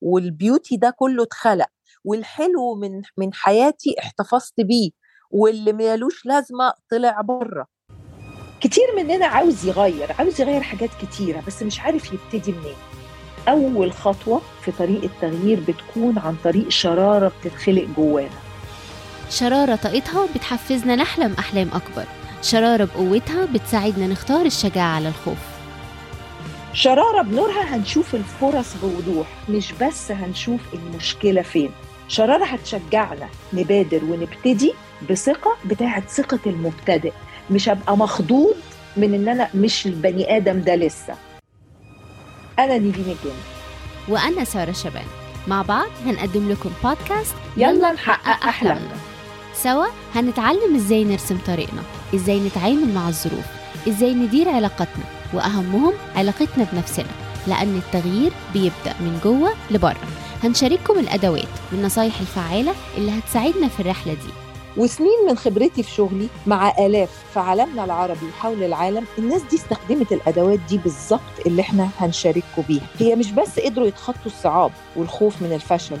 والبيوتي ده كله اتخلق والحلو من من حياتي احتفظت بيه واللي مالوش لازمة طلع برة. كتير مننا عاوز يغير عاوز يغير حاجات كتيرة بس مش عارف يبتدي منين. أول خطوة في طريق التغيير بتكون عن طريق شرارة بتتخلق جوانا. شرارة طاقتها بتحفزنا نحلم أحلام أكبر. شرارة بقوتها بتساعدنا نختار الشجاعة على الخوف. شرارة بنورها هنشوف الفرص بوضوح مش بس هنشوف المشكلة فين. شرارة هتشجعنا نبادر ونبتدي بثقة بتاعت ثقة المبتدئ. مش هبقى مخضوض من إن أنا مش البني آدم ده لسه. أنا نيفين الجن وأنا سارة شبان. مع بعض هنقدم لكم بودكاست يلا نحقق أحلامنا. سوا هنتعلم إزاي نرسم طريقنا إزاي نتعامل مع الظروف إزاي ندير علاقاتنا. وأهمهم علاقتنا بنفسنا لأن التغيير بيبدأ من جوه لبره. هنشارككم الأدوات والنصايح الفعالة اللي هتساعدنا في الرحلة دي. وسنين من خبرتي في شغلي مع آلاف في عالمنا العربي وحول العالم الناس دي استخدمت الأدوات دي بالظبط اللي إحنا هنشارككم بيها. هي مش بس قدروا يتخطوا الصعاب والخوف من الفشل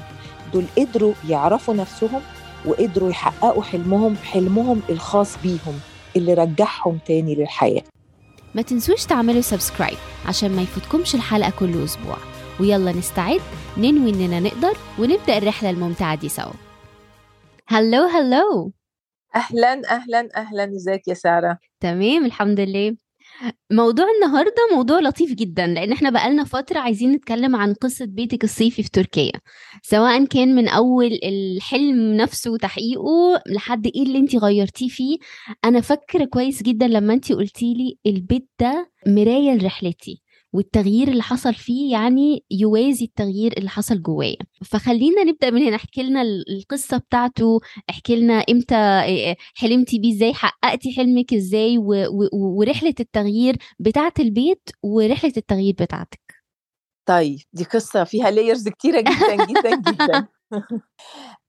دول قدروا يعرفوا نفسهم وقدروا يحققوا حلمهم حلمهم الخاص بيهم اللي رجعهم تاني للحياة. ما تنسوش تعملوا سبسكرايب عشان ما يفوتكمش الحلقة كل أسبوع. ويلا نستعد ننوي إننا نقدر ونبدأ الرحلة الممتعة دي سوا. هلو هلو! أهلا أهلا أهلا. إزيك يا سارة؟ تمام الحمد لله. موضوع النهارده موضوع لطيف جدا لأن إحنا بقالنا فترة عايزين نتكلم عن قصة بيتك الصيفي في تركيا. سواء كان من أول الحلم نفسه وتحقيقه لحد إيه اللي انت غيرتيه فيه. أنا فاكرة كويس جدا لما انت قلتي لي البيت ده مراية لرحلتي. والتغيير اللي حصل فيه يعني يوازي التغيير اللي حصل جوايا. فخلينا نبدأ من هنا. احكي لنا ال- القصة بتاعته. احكي لنا إمتى حلمتي بيه إزاي؟ حققتي حلمك إزاي؟ و- و- ورحلة التغيير بتاعة البيت ورحلة التغيير بتاعتك. طيب دي قصة فيها لايرز كتيرة جدا جدا جدا.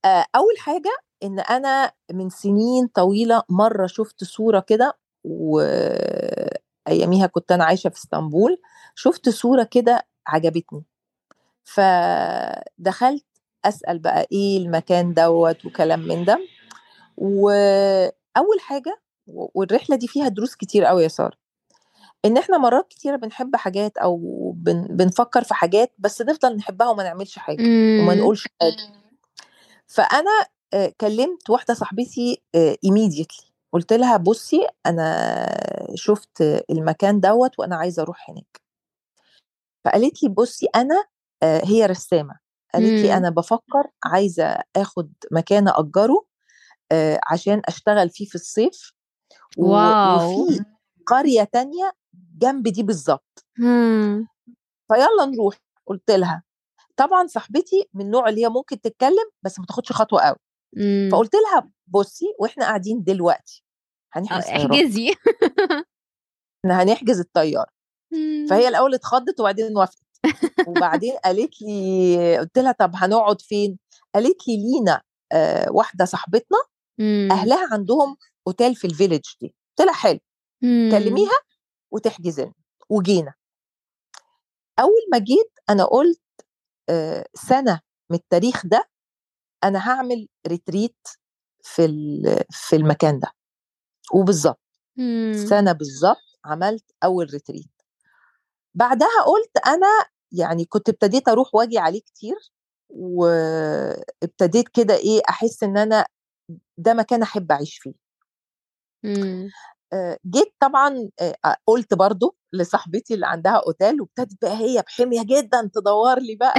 أول حاجة إن أنا من سنين طويلة مرة شفت صورة كده وأياميها كنت أنا عايشة في إسطنبول. شفت صورة كده عجبتني. فدخلت أسأل بقى إيه المكان دوت وكلام من ده. وأول حاجة والرحلة دي فيها دروس كتير قوي يا سارة. إن إحنا مرات كتيرة بنحب حاجات أو بن بنفكر في حاجات بس نفضل نحبها وما نعملش حاجة وما نقولش حاجة. فأنا كلمت واحدة صاحبتي ايميديتلي قلت لها بصي أنا شفت المكان دوت وأنا عايزة أروح هناك. فقالت لي بصي أنا هي رسامة قالت لي مم. أنا بفكر عايزة آخد مكان اجره عشان أشتغل فيه في الصيف واو. وفي قرية تانية جنب دي بالظبط هم. فيلا نروح قلت لها طبعا صاحبتي من النوع اللي هي ممكن تتكلم بس ما تاخدش خطوة قوي مم. فقلت لها بصي وإحنا قاعدين دلوقتي هنحجز آه، احجزي إحنا هنحجز الطيارة. فهي الأول اتخضت وبعدين وافقت وبعدين قالت لي قلت لها طب هنقعد فين قالت لي لينا آه واحدة صاحبتنا مم. أهلها عندهم أوتيل في ال village دي قلت لها حلو مم. كلميها وتحجز لنا وجينا أول ما جيت أنا قلت آه، سنة من التاريخ ده أنا هعمل retreat في في المكان ده وبالظبط. سنة بالظبط عملت أول retreat بعدها قلت أنا يعني كنت ابتديت أروح وأجي عليه كتير وابتديت كده إيه أحس إن أنا ده مكان أحب أعيش فيه مم. جيت طبعا قلت برضو لصاحبتي اللي عندها أوتيل وابتدت بقى هي بحمية جدا تدور لي بقى.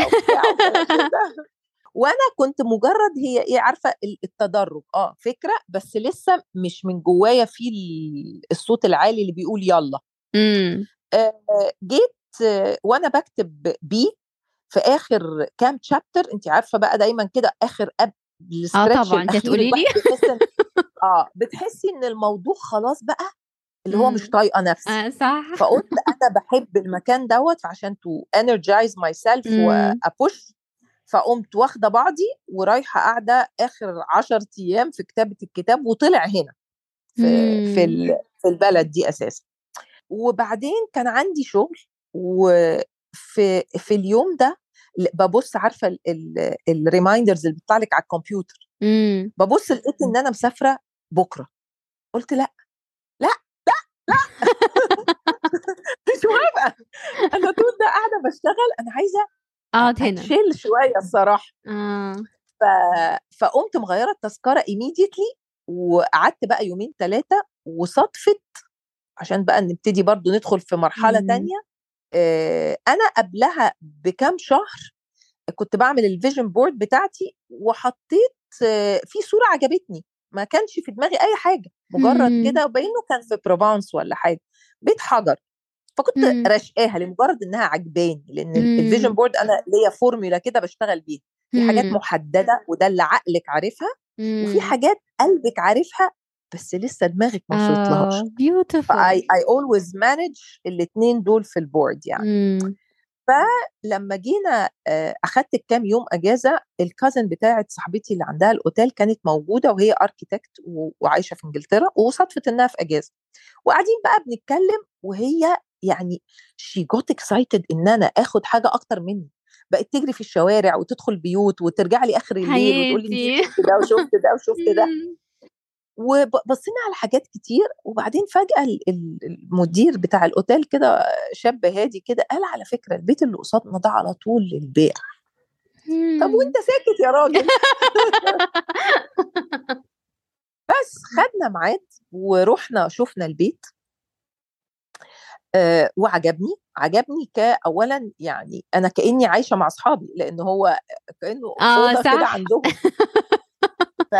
وأنا كنت مجرد هي إيه عارفة ال- التدرج آه فكرة بس لسه مش من جوايا في ال- الصوت العالي اللي بيقول يلا مم. آه، جيت آه، وأنا بكتب بي في آخر كام chapter انت عارفة بقى دايما كده آخر قبل آه طبعا انت هتقولي لي آه بتحسي إن الموضوع خلاص بقى اللي هو مش مم. طايقة نفسي آه صح فقلت أنا بحب المكان دوت عشان to energize myself. وابوش فقمت واخدة بعضي ورايحة قاعدة آخر 10 أيام في كتابة الكتاب وطلع هنا في في مم. ال- في البلد دي أساسا وبعدين كان عندي شغل وفي في اليوم ده ببص عارفة الريمايندرز اللي بتطلع لك على الكمبيوتر. امم. ببص لقيت إن أنا مسافرة بكرة. قلت لأ لأ لأ لأ. مش موافقه أنا طول ده قاعدة بشتغل أنا عايزة أقعد هنا. أتشيل شوية الصراحة. آه. ف... فقمت مغيرة التذكرة immediately وقعدت بقى يومين ثلاثة وصدفت عشان بقى نبتدي برضو ندخل في مرحلة مم. تانية أنا قبلها بكام شهر كنت بعمل ال vision board بتاعتي وحطيت في صورة عجبتني ما كانش في دماغي أي حاجة مجرد مم. كده وباينه كان في بروفانس ولا حاجة بيت حجر فكنت مم. رشقاها لمجرد إنها عجباني لأن. ال vision board أنا ليا فورمولا كده بشتغل بيها في حاجات. محددة وده اللي عقلك عارفها وفي. حاجات قلبك عارفها بس لسه دماغك ما وصلتلهاش. آه beautiful. ف I, I always manage الاثنين دول في ال board يعني. مم. لما جينا آه، أخدت كام يوم أجازة ال cousin بتاعت صاحبتي اللي عندها الأوتيل كانت موجودة وهي architect وعايشة في إنجلترا وصدفت إنها في أجازة. وقاعدين بقى بنتكلم وهي يعني she got excited إن أنا آخد حاجة أكتر مني. بقت تجري في الشوارع وتدخل بيوت وترجع لي آخر الليل وتقول لي شفت ده وشفت ده وشفت ده. مم. وبصينا على حاجات كتير وبعدين فجأة ال- ال- المدير بتاع الأوتيل كده شاب هادي كده قال على فكرة البيت اللي قصادنا ده على طول للبيع. طب. وأنت ساكت يا راجل؟ بس خدنا ميعاد ورحنا شفنا البيت. آه وعجبني عجبني كأولا يعني أنا كأني عايشة مع أصحابي لأن هو كأنه آه أوضة كده عندهم. ف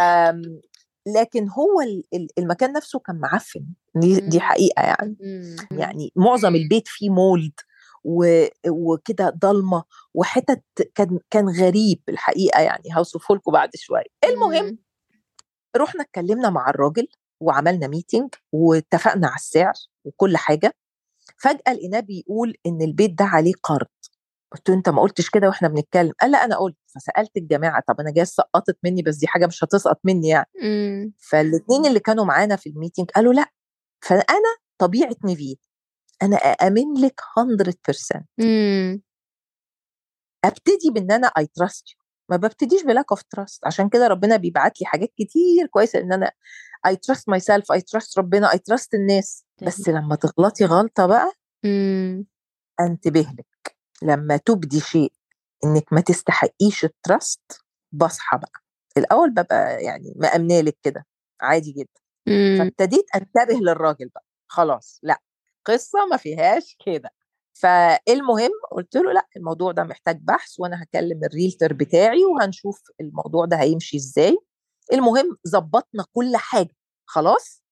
لكن هو ال- ال- المكان نفسه كان معفن دي, دي مم. حقيقة يعني مم. يعني معظم البيت فيه مولد وكده ضلمة وحتت كان كان غريب الحقيقة يعني هوصفه لكم بعد شوية المهم. رحنا اتكلمنا مع الراجل وعملنا meeting واتفقنا على السعر وكل حاجة فجأة لقيناه بيقول إن البيت ده عليه قرض قلت له أنت ما قلتش كده وإحنا بنتكلم. قال لا أنا قلت. فسألت الجماعة طب أنا جاي سقطت مني بس دي حاجة مش هتسقط مني يعني. مم. فالاثنين اللي كانوا معانا في ال meeting قالوا لا. فأنا طبيعة نيفين أنا أأمن لك 100% مم. أبتدي بإن أنا I trust ما ببتديش ب lack of trust عشان كده ربنا بيبعت لي حاجات كتير كويسة إن أنا I trust myself I trust ربنا I trust الناس. بس لما تغلطي غلطة بقى. انتبه لك. لما تبدي شيء إنك ما تستحقيش ال trust بصحى بقى. الأول ببقى يعني مأمنة لك كده عادي جدا. مم. فابتديت أنتبه للراجل بقى خلاص لأ قصة ما فيهاش كده. فالمهم قلت له لأ الموضوع ده محتاج بحث وأنا هكلم ال realtor بتاعي وهنشوف الموضوع ده هيمشي إزاي. المهم ظبطنا كل حاجة خلاص؟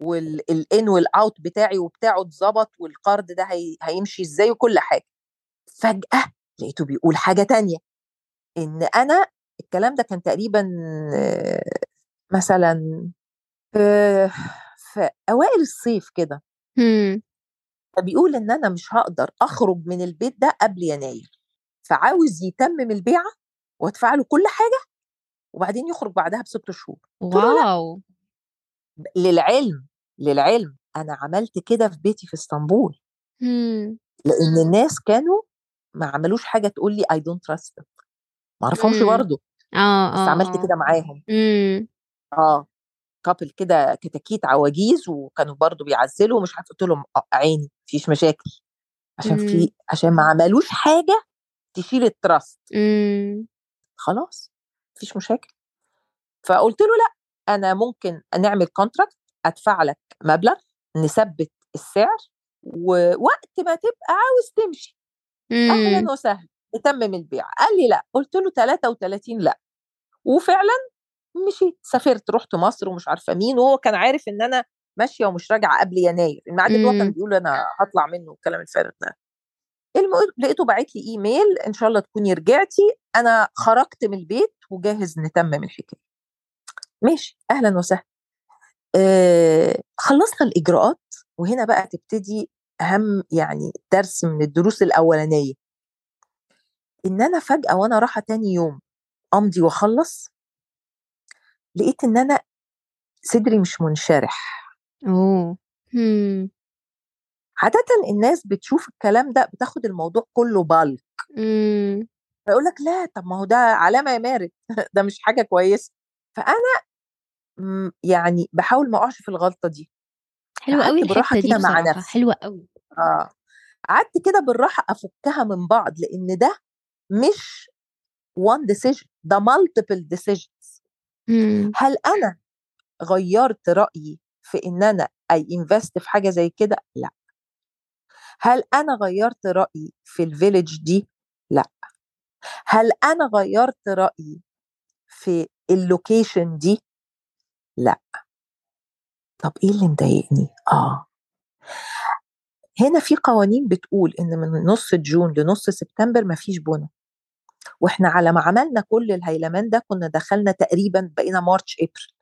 وال in وال out بتاعي وبتاعه اتظبط والقرض ده هي هيمشي إزاي وكل حاجة. فجأة لقيته بيقول حاجة تانية. إن أنا الكلام ده كان تقريبا آه، مثلا في في أوائل الصيف كده. فبيقول إن أنا مش هقدر أخرج من البيت ده قبل يناير. فعاوز يتمم البيعة وأدفع له كل حاجة وبعدين يخرج بعدها بست شهور. wow! للعلم للعلم أنا عملت كده في بيتي في إسطنبول. لأن الناس كانوا ما عملوش حاجة تقول لي I don't trust ما اعرفهمش مم. برضه آه بس آه عملت آه كده معاهم مم. آه couple كده كتاكيت عواجيز وكانوا برضو بيعزلوا ومش عارفة قلت لهم آه، عيني مفيش مشاكل عشان مم. في عشان ما عملوش حاجة تشيل ال trust مم. خلاص مفيش مشاكل فقلت له لأ أنا ممكن نعمل contract أدفع لك مبلغ نثبت السعر ووقت ما تبقى عاوز تمشي. أهلا وسهلا نتمم البيع قال لي لأ قلت له 33 لأ وفعلا مشيت سافرت رحت مصر ومش عارفة مين وهو كان عارف إن أنا ماشية ومش راجعة قبل يناير الميعاد اللي هو كان مم. بيقول أنا هطلع منه الكلام الفارغ ده. المهم لقيته باعت لي إيميل إن شاء الله تكوني رجعتي أنا خرجت من البيت وجاهز نتمم الحكاية. ماشي أهلا وسهلا. آه خلصنا الإجراءات وهنا بقى تبتدي أهم يعني درس من الدروس الأولانية. إن أنا فجأة وأنا رايحة تاني يوم أمضي وأخلص لقيت إن أنا صدري مش منشرح. أوه. عادة الناس بتشوف الكلام ده بتاخد الموضوع كله بالك. فيقول لك لا طب ما هو ده علامة يا مارد. ده مش حاجة كويسة. فأنا م- يعني بحاول ما أقعش في الغلطة دي. حلوة قوي بالراحة دي كده مع نفسي. حلوة قوي آه قعدت كده بالراحة أفكها من بعض لأن ده مش one decision ده multiple decisions. مم. هل أنا غيرت رأيي في إن أنا I invest في حاجة زي كده؟ لأ. هل أنا غيرت رأيي في ال village دي؟ لأ. هل أنا غيرت رأيي في ال location دي؟ لأ. طب إيه اللي مضايقني؟ آه. هنا في قوانين بتقول إن من نص جون لنص سبتمبر مفيش بنا وإحنا على ما عملنا كل الهيلمان ده كنا دخلنا تقريبا بقينا مارش إبريل.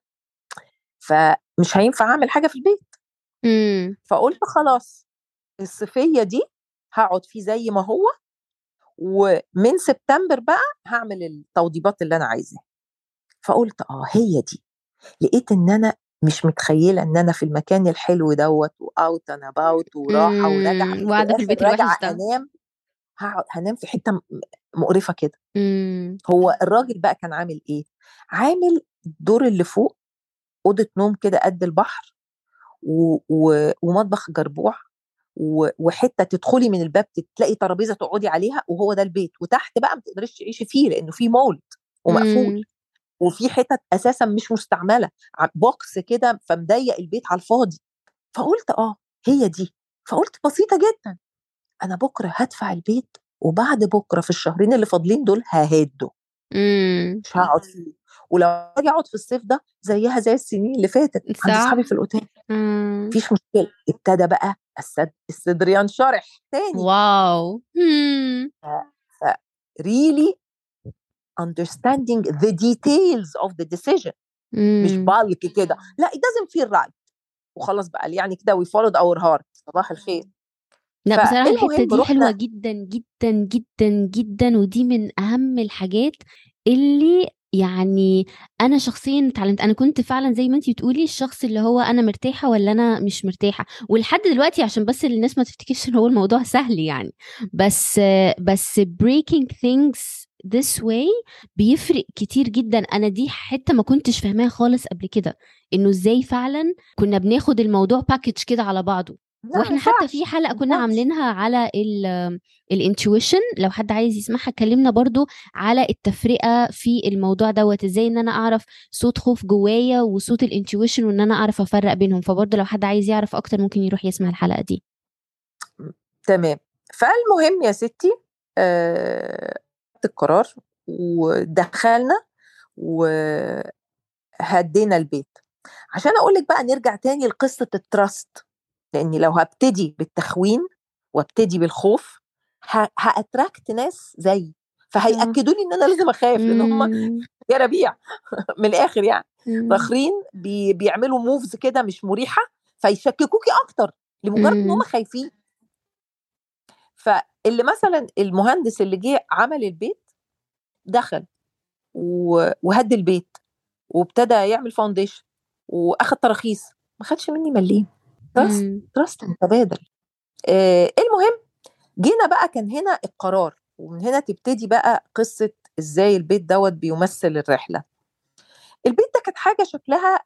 فمش هينفع أعمل حاجة في البيت. مم. فقلت خلاص الصيفية دي هقعد فيه زي ما هو ومن سبتمبر بقى هعمل التوضيبات اللي أنا عايزاها. فقلت آه هي دي. لقيت إن أنا مش متخيلة إن أنا في المكان الحلو دوت و out and about وراحة وراجعة مم. في وقاعدة في البيت راجعة انام هقعد هنام في حتة مقرفة كده مم. هو الراجل بقى كان عامل إيه عامل الدور اللي فوق أوضة نوم كده قد البحر و... و... ومطبخ جربوع و... وحتة تدخلي من الباب تلاقي ترابيزة تقعدي عليها وهو ده البيت وتحت بقى ما تقدريش تعيشي فيه لأنه فيه مولد ومقفول مم. وفي حتت أساسا مش مستعملة box كده فمضيق البيت على الفاضي. فقلت آه هي دي. فقلت بسيطة جدا. أنا بكرة هدفع البيت وبعد بكرة في الشهرين اللي فاضلين دول ههده. مم. مش هقعد فيه. ولو أجي أقعد في الصيف ده زيها زي السنين اللي فاتت. عندي صح. اصحابي في الأوتيل. مم. مفيش مشكلة. ابتدى بقى الصد- الصدر ينشرح تاني. wow. مم. Understanding the details of the decision مش مم. بالك كده. لا it doesn't feel right. وخلاص بقى يعني كده we followed our heart. صباح الخير. لا بصراحة الحتة دي حلوة جدا جدا جدا جدا ودي من أهم الحاجات اللي يعني أنا شخصيا اتعلمت. أنا كنت فعلا زي ما انتي بتقولي الشخص اللي هو أنا مرتاحة ولا أنا مش مرتاحة. ولحد دلوقتي عشان بس الناس ما تفتكرش إن هو الموضوع سهل يعني. بس بس breaking things this way بيفرق كتير جدا. أنا دي حتة ما كنتش فاهماها خالص قبل كده إنه إزاي فعلا كنا بناخد الموضوع package كده على بعضه. وإحنا حتى في حلقة كنا عاملينها على ال intuition لو حد عايز يسمعها اتكلمنا برضو على التفرقة في الموضوع دوت إزاي إن أنا أعرف صوت خوف جوايا وصوت ال intuition وإن أنا أعرف أفرق بينهم. فبرضو لو حد عايز يعرف أكتر ممكن يروح يسمع الحلقة دي. تمام. فالمهم يا ستي آه القرار ودخلنا وهدينا البيت عشان أقول لك بقى نرجع تاني لقصة ال trust لاني لو هبتدي بالتخوين وابتدي بالخوف ه attract ناس زيي فهياكدوا لي إن أنا لازم أخاف لأن هم. يا ربيع من الآخر يعني مم. راخرين بي بيعملوا moves كده مش مريحة فيشككوكي أكتر لمجرد إن هم. خايفين فاللي مثلا المهندس اللي جه عمل البيت دخل وهد البيت وابتدى يعمل foundation وأخد تراخيص ما خدش مني مليم. trust. trust متبادل آه المهم جينا بقى كان هنا القرار ومن هنا تبتدي بقى قصة إزاي البيت دوت بيمثل الرحلة. البيت ده كانت حاجة شكلها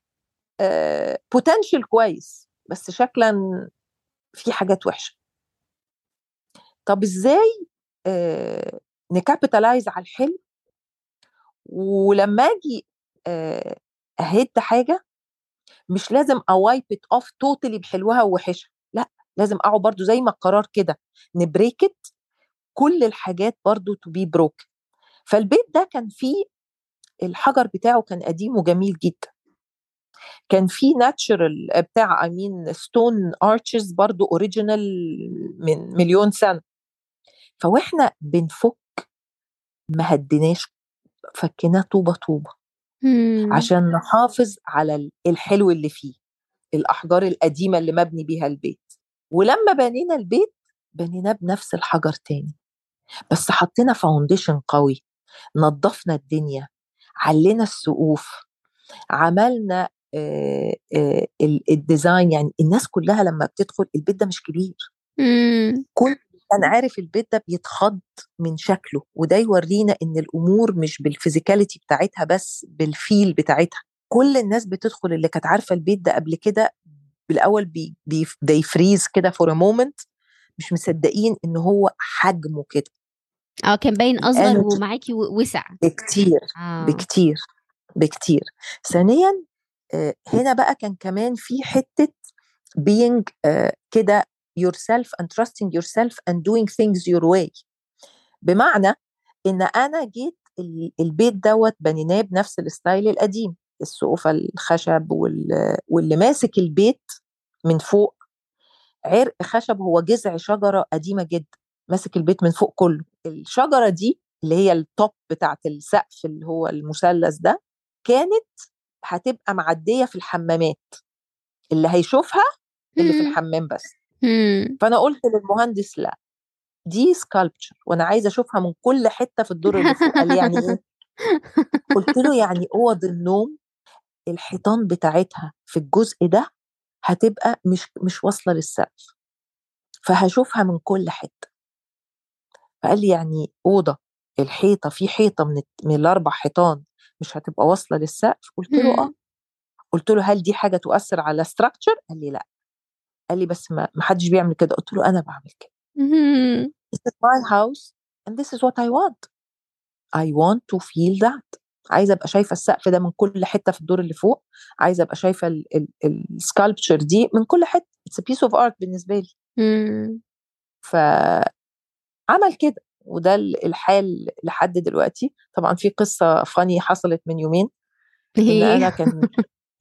potential كويس بس شكلا في حاجات وحشة. طب إزاي ن capitalize على الحلم؟ ولما آجي أهد حاجة مش لازم أ wipe it off totally بحلوها ووحشها لأ لازم أقعد برضو زي ما القرار كده ن break كل الحاجات برضو to be broke فالبيت ده كان فيه الحجر بتاعه كان قديم وجميل جدا. كان فيه natural بتاع I mean stone arches برضو original من مليون سنة. فواحنا بنفك ما هديناش فكيناه طوبة طوبة مم. عشان نحافظ على الحلو اللي فيه الأحجار القديمة اللي مبني بيها البيت ولما بنينا البيت بنيناه بنفس الحجر تاني بس حطينا foundation قوي نظفنا الدنيا علينا السقوف عملنا آه، آه، ال- ال design يعني الناس كلها لما بتدخل البيت ده مش كبير مم. كل كان عارف البيت ده بيتخض من شكله وده يورينا إن الأمور مش بال physicality بتاعتها بس بال feel بتاعتها. كل الناس بتدخل اللي كانت عارفة البيت ده قبل كده بالأول بي بي freeze كده for moment مش مصدقين إن هو حجمه كده. آه كان باين أصغر ومعاكي وسع. بكتير آه. بكتير بكتير. ثانيا آه، هنا بقى كان كمان في حتة آه، كده yourself and trusting yourself and doing things your way بمعنى إن أنا جيت ال- البيت دوت بنيناه بنفس ال style القديم السقوفة الخشب وال- واللي ماسك البيت من فوق عرق خشب هو جذع شجرة قديمة جدا ماسك البيت من فوق كله الشجرة دي اللي هي التوب بتاعت السقف اللي هو المثلث ده كانت هتبقى معدية في الحمامات اللي هيشوفها اللي في مم. الحمام بس. فأنا قلت للمهندس لأ دي سكالبتشر وأنا عايزة أشوفها من كل حتة في الدور اللي فوق قال يعني إيه؟ قلت له يعني أوض النوم الحيطان بتاعتها في الجزء ده هتبقى مش مش واصلة للسقف فهشوفها من كل حتة. فقال لي يعني أوضة الحيطة في حيطة من من الأربع حيطان مش هتبقى واصلة للسقف؟ قلت له آه. مم. قلت له هل دي حاجة تؤثر على ستراكشر قال لي لأ. قال لي بس ما حدش بيعمل كده. قلت له أنا بعمل كده. this is my house and this is what I want. I want to feel that. عايزة أبقى شايفة السقف ده من كل حتة في الدور اللي فوق. عايزة أبقى شايفة ال sculpture دي من كل حتة. it's piece of art بالنسبة لي. مم. فعمل كده. وده ال- الحال لحد دلوقتي. طبعا في قصة funny حصلت من يومين. إن أنا كان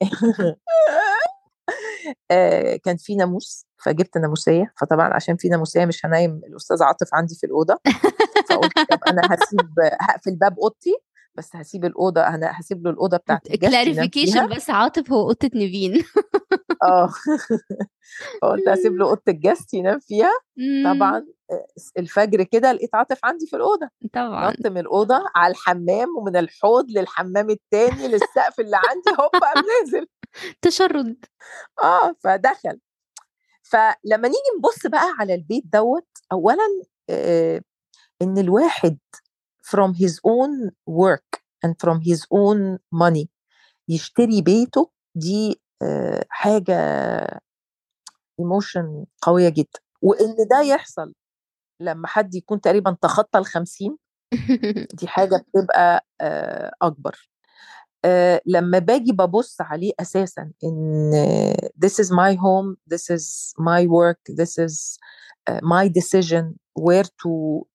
كان في ناموس فجبت ناموسية. فطبعا عشان في ناموسية مش هنايم الأستاذ عاطف عندي في الأوضة. فقلت طب أنا هسيب هقفل باب أوضتي بس هسيب الأوضة أنا هسيب له الأوضة بتاعت ال guest ينام فيها. clarification بس عاطف هو قطة نيفين. آه. فقلت هسيب له أوضة ال guest ينام فيها. طبعا آه، الفجر كده لقيت عاطف عندي في الأوضة. طبعا. نط من الأوضة على الحمام ومن الحوض للحمام التاني للسقف اللي عندي هوب قام نازل. تشرد. آه فدخل. فلما نيجي نبص بقى على البيت دوت اولا آه إن الواحد from his own work and from his own money يشتري بيته دي آه حاجة ايموشن قوية جدا. وان ده يحصل لما حد يكون تقريبا تخطى الخمسين دي حاجة بتبقى آه أكبر. آه، لما باجي ببص عليه أساسا إن this is my home this is my work this is uh, my decision where to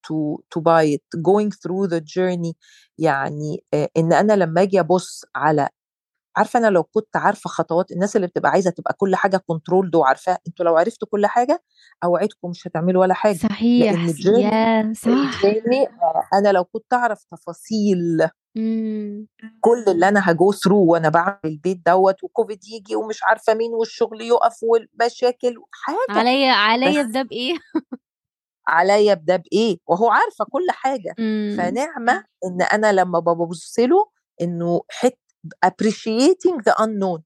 to to buy it going through the journey. يعني آه، إن أنا لما آجي أبص على عارفة أنا لو كنت عارفة خطوات الناس اللي بتبقى عايزة تبقى كل حاجة كنترول وعارفاها أنتوا لو عرفتوا كل حاجة أوعدكم مش هتعملوا ولا حاجة. صحيح لأن الجيرني صح. أنا لو كنت أعرف تفاصيل مم. كل اللي أنا هجو ثرو وأنا بعمل البيت دوت وكوفيد يجي ومش عارفة مين والشغل يقف والمشاكل حاجة عليا عليا بده بإيه؟ عليا بده بإيه؟ وهو عارفة كل حاجة. مم. فنعمة إن أنا لما ببص له إنه حت appreciating the unknown.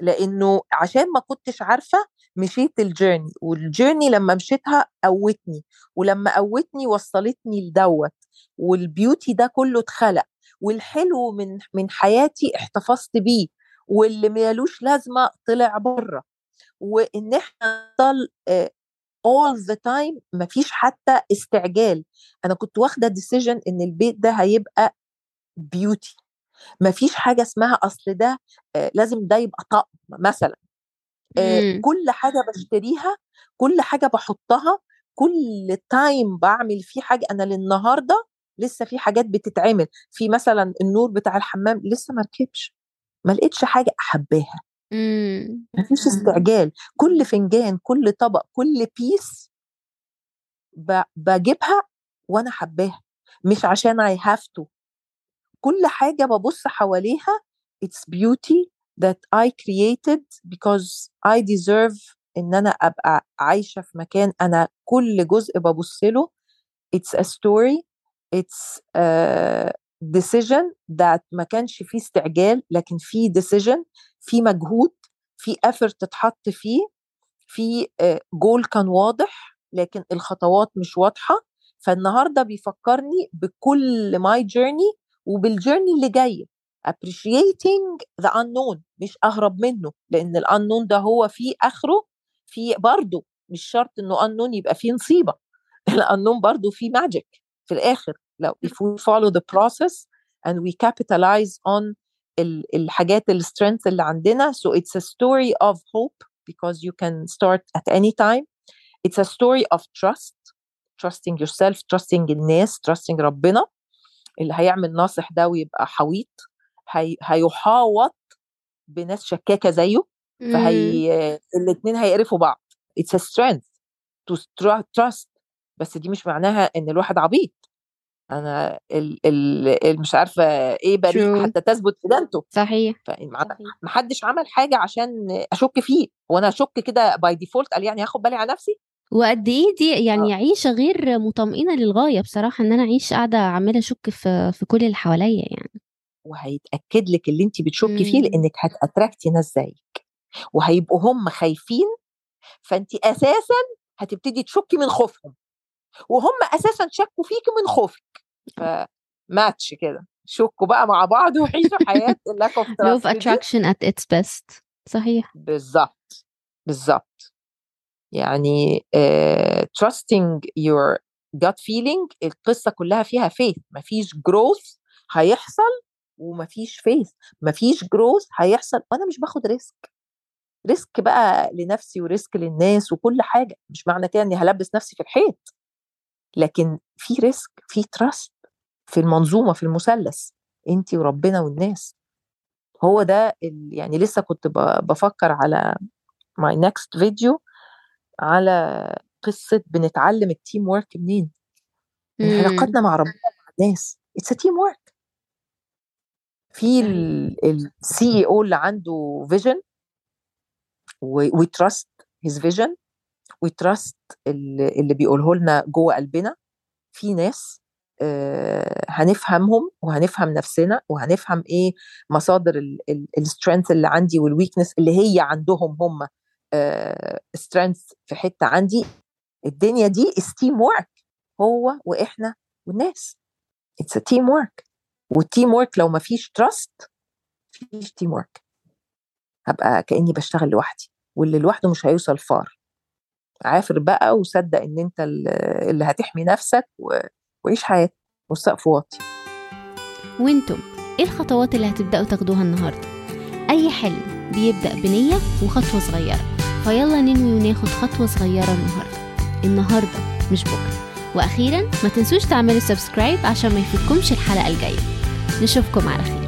لإنه عشان ما كنتش عارفة مشيت الجيرني والجيرني لما مشيتها قوتني ولما قوتني وصلتني لدوت. وال beauty ده كله اتخلق والحلو من من حياتي احتفظت بيه واللي مالوش لازمة طلع برة. وإن إحنا نفضل all the time مفيش حتى استعجال. أنا كنت واخدة decision إن البيت ده هيبقى beauty. مفيش حاجة اسمها أصل ده آه، لازم ده يبقى طقم مثلا. آه، مم. كل حاجة بشتريها كل حاجة بحطها كل time بعمل فيه حاجة أنا للنهاردة لسه في حاجات بتتعمل. في مثلا النور بتاع الحمام لسه ما ركبش. ما لقيتش حاجة أحباها. مم. مفيش استعجال. كل فنجان كل طبق كل piece بجيبها وأنا حباها. مش عشان I have to. كل حاجة ببص حواليها it's beauty that I created because I deserve إن أنا أبقى عايشة في مكان أنا كل جزء ببص له. It's a story. It's a decision that ما كانش فيه استعجال لكن فيه decision فيه مجهود في effort تتحط فيه في جول كان واضح لكن الخطوات مش واضحة. فالنهاردة بيفكرني بكل ماي جيرني وبال journey اللي جاية appreciating the unknown مش أهرب منه لأن الانون ده هو فيه آخره. في برضه مش شرط إنه انون يبقى فيه نصيبة. الانون برضه فيه magic في الآخر. لو if we follow the process and we capitalize on الحاجات ال strength اللي عندنا so it's a story of hope because you can start at any time. It's a story of trust trusting yourself trusting الناس trusting ربنا. اللي هيعمل ناصح ده ويبقى حويط. هي, هيحاوط بناس شكاكة زيه. فهي الاثنين هيقرفوا بعض. It's a strength to trust بس دي مش معناها إن الواحد عبيط. أنا ال ال مش عارفة إيه بريء حتى تثبت إدانته صحيح ما حدش عمل حاجة عشان أشك فيه وأنا أشك كده by default قال يعني هاخد بالي على نفسي. وقد إيه دي يعني آه. عيشة غير مطمئنة للغاية بصراحة إن أنا أعيش قاعدة عمالة أشك في في كل اللي حواليا يعني. وهيتأكد لك اللي انت بتشكي فيه لأنك هتأتراكتي ناس زيك وهيبقوا هم خايفين فانت أساسا هتبتدي تشكي من خوفهم وهم أساسا شكوا فيكي من خوفك فماتش كده شكوا بقى مع بعض وعيشوا حياة of trust love attraction at its best صحيح. بالظبط بالظبط يعني trusting your gut feeling القصة كلها فيها faith مفيش growth هيحصل ومفيش faith مفيش growth هيحصل وأنا مش باخد risk risk بقى لنفسي و risk للناس وكل حاجة مش معنى كده إني هلبس نفسي في الحيط. لكن في risk في trust في المنظومة في المثلث انت وربنا والناس. هو ده يعني لسه كنت بفكر على my next video على قصة بنتعلم ال teamwork منين. من علاقاتنا مع ربنا مع الناس. it's teamwork في ال CEO اللي عنده vision we trust his vision we trust اللي بيقوله لنا جوه قلبنا. في ناس آه هنفهمهم وهنفهم نفسنا وهنفهم إيه مصادر ال strength اللي عندي وال weakness اللي هي عندهم هم strength آه في حتة عندي. الدنيا دي it's teamwork هو وإحنا والناس. it's teamwork وال teamwork لو ما فيش trust فيش teamwork هبقى كأني بشتغل لوحدي واللي لوحده مش هيوصل far عافر بقى وصدق إن أنت اللي هتحمي نفسك وعيش حياتك. والسقف واطي. وأنتم إيه الخطوات اللي هتبدأوا تاخدوها النهارده؟ أي حلم بيبدأ بنية وخطوة صغيرة. فيلا ننوي وناخد خطوة صغيرة النهارده. النهارده مش بكرة. وأخيرا ما تنسوش تعملوا سبسكرايب عشان ما يفوتكمش الحلقة الجاية. نشوفكم على خير.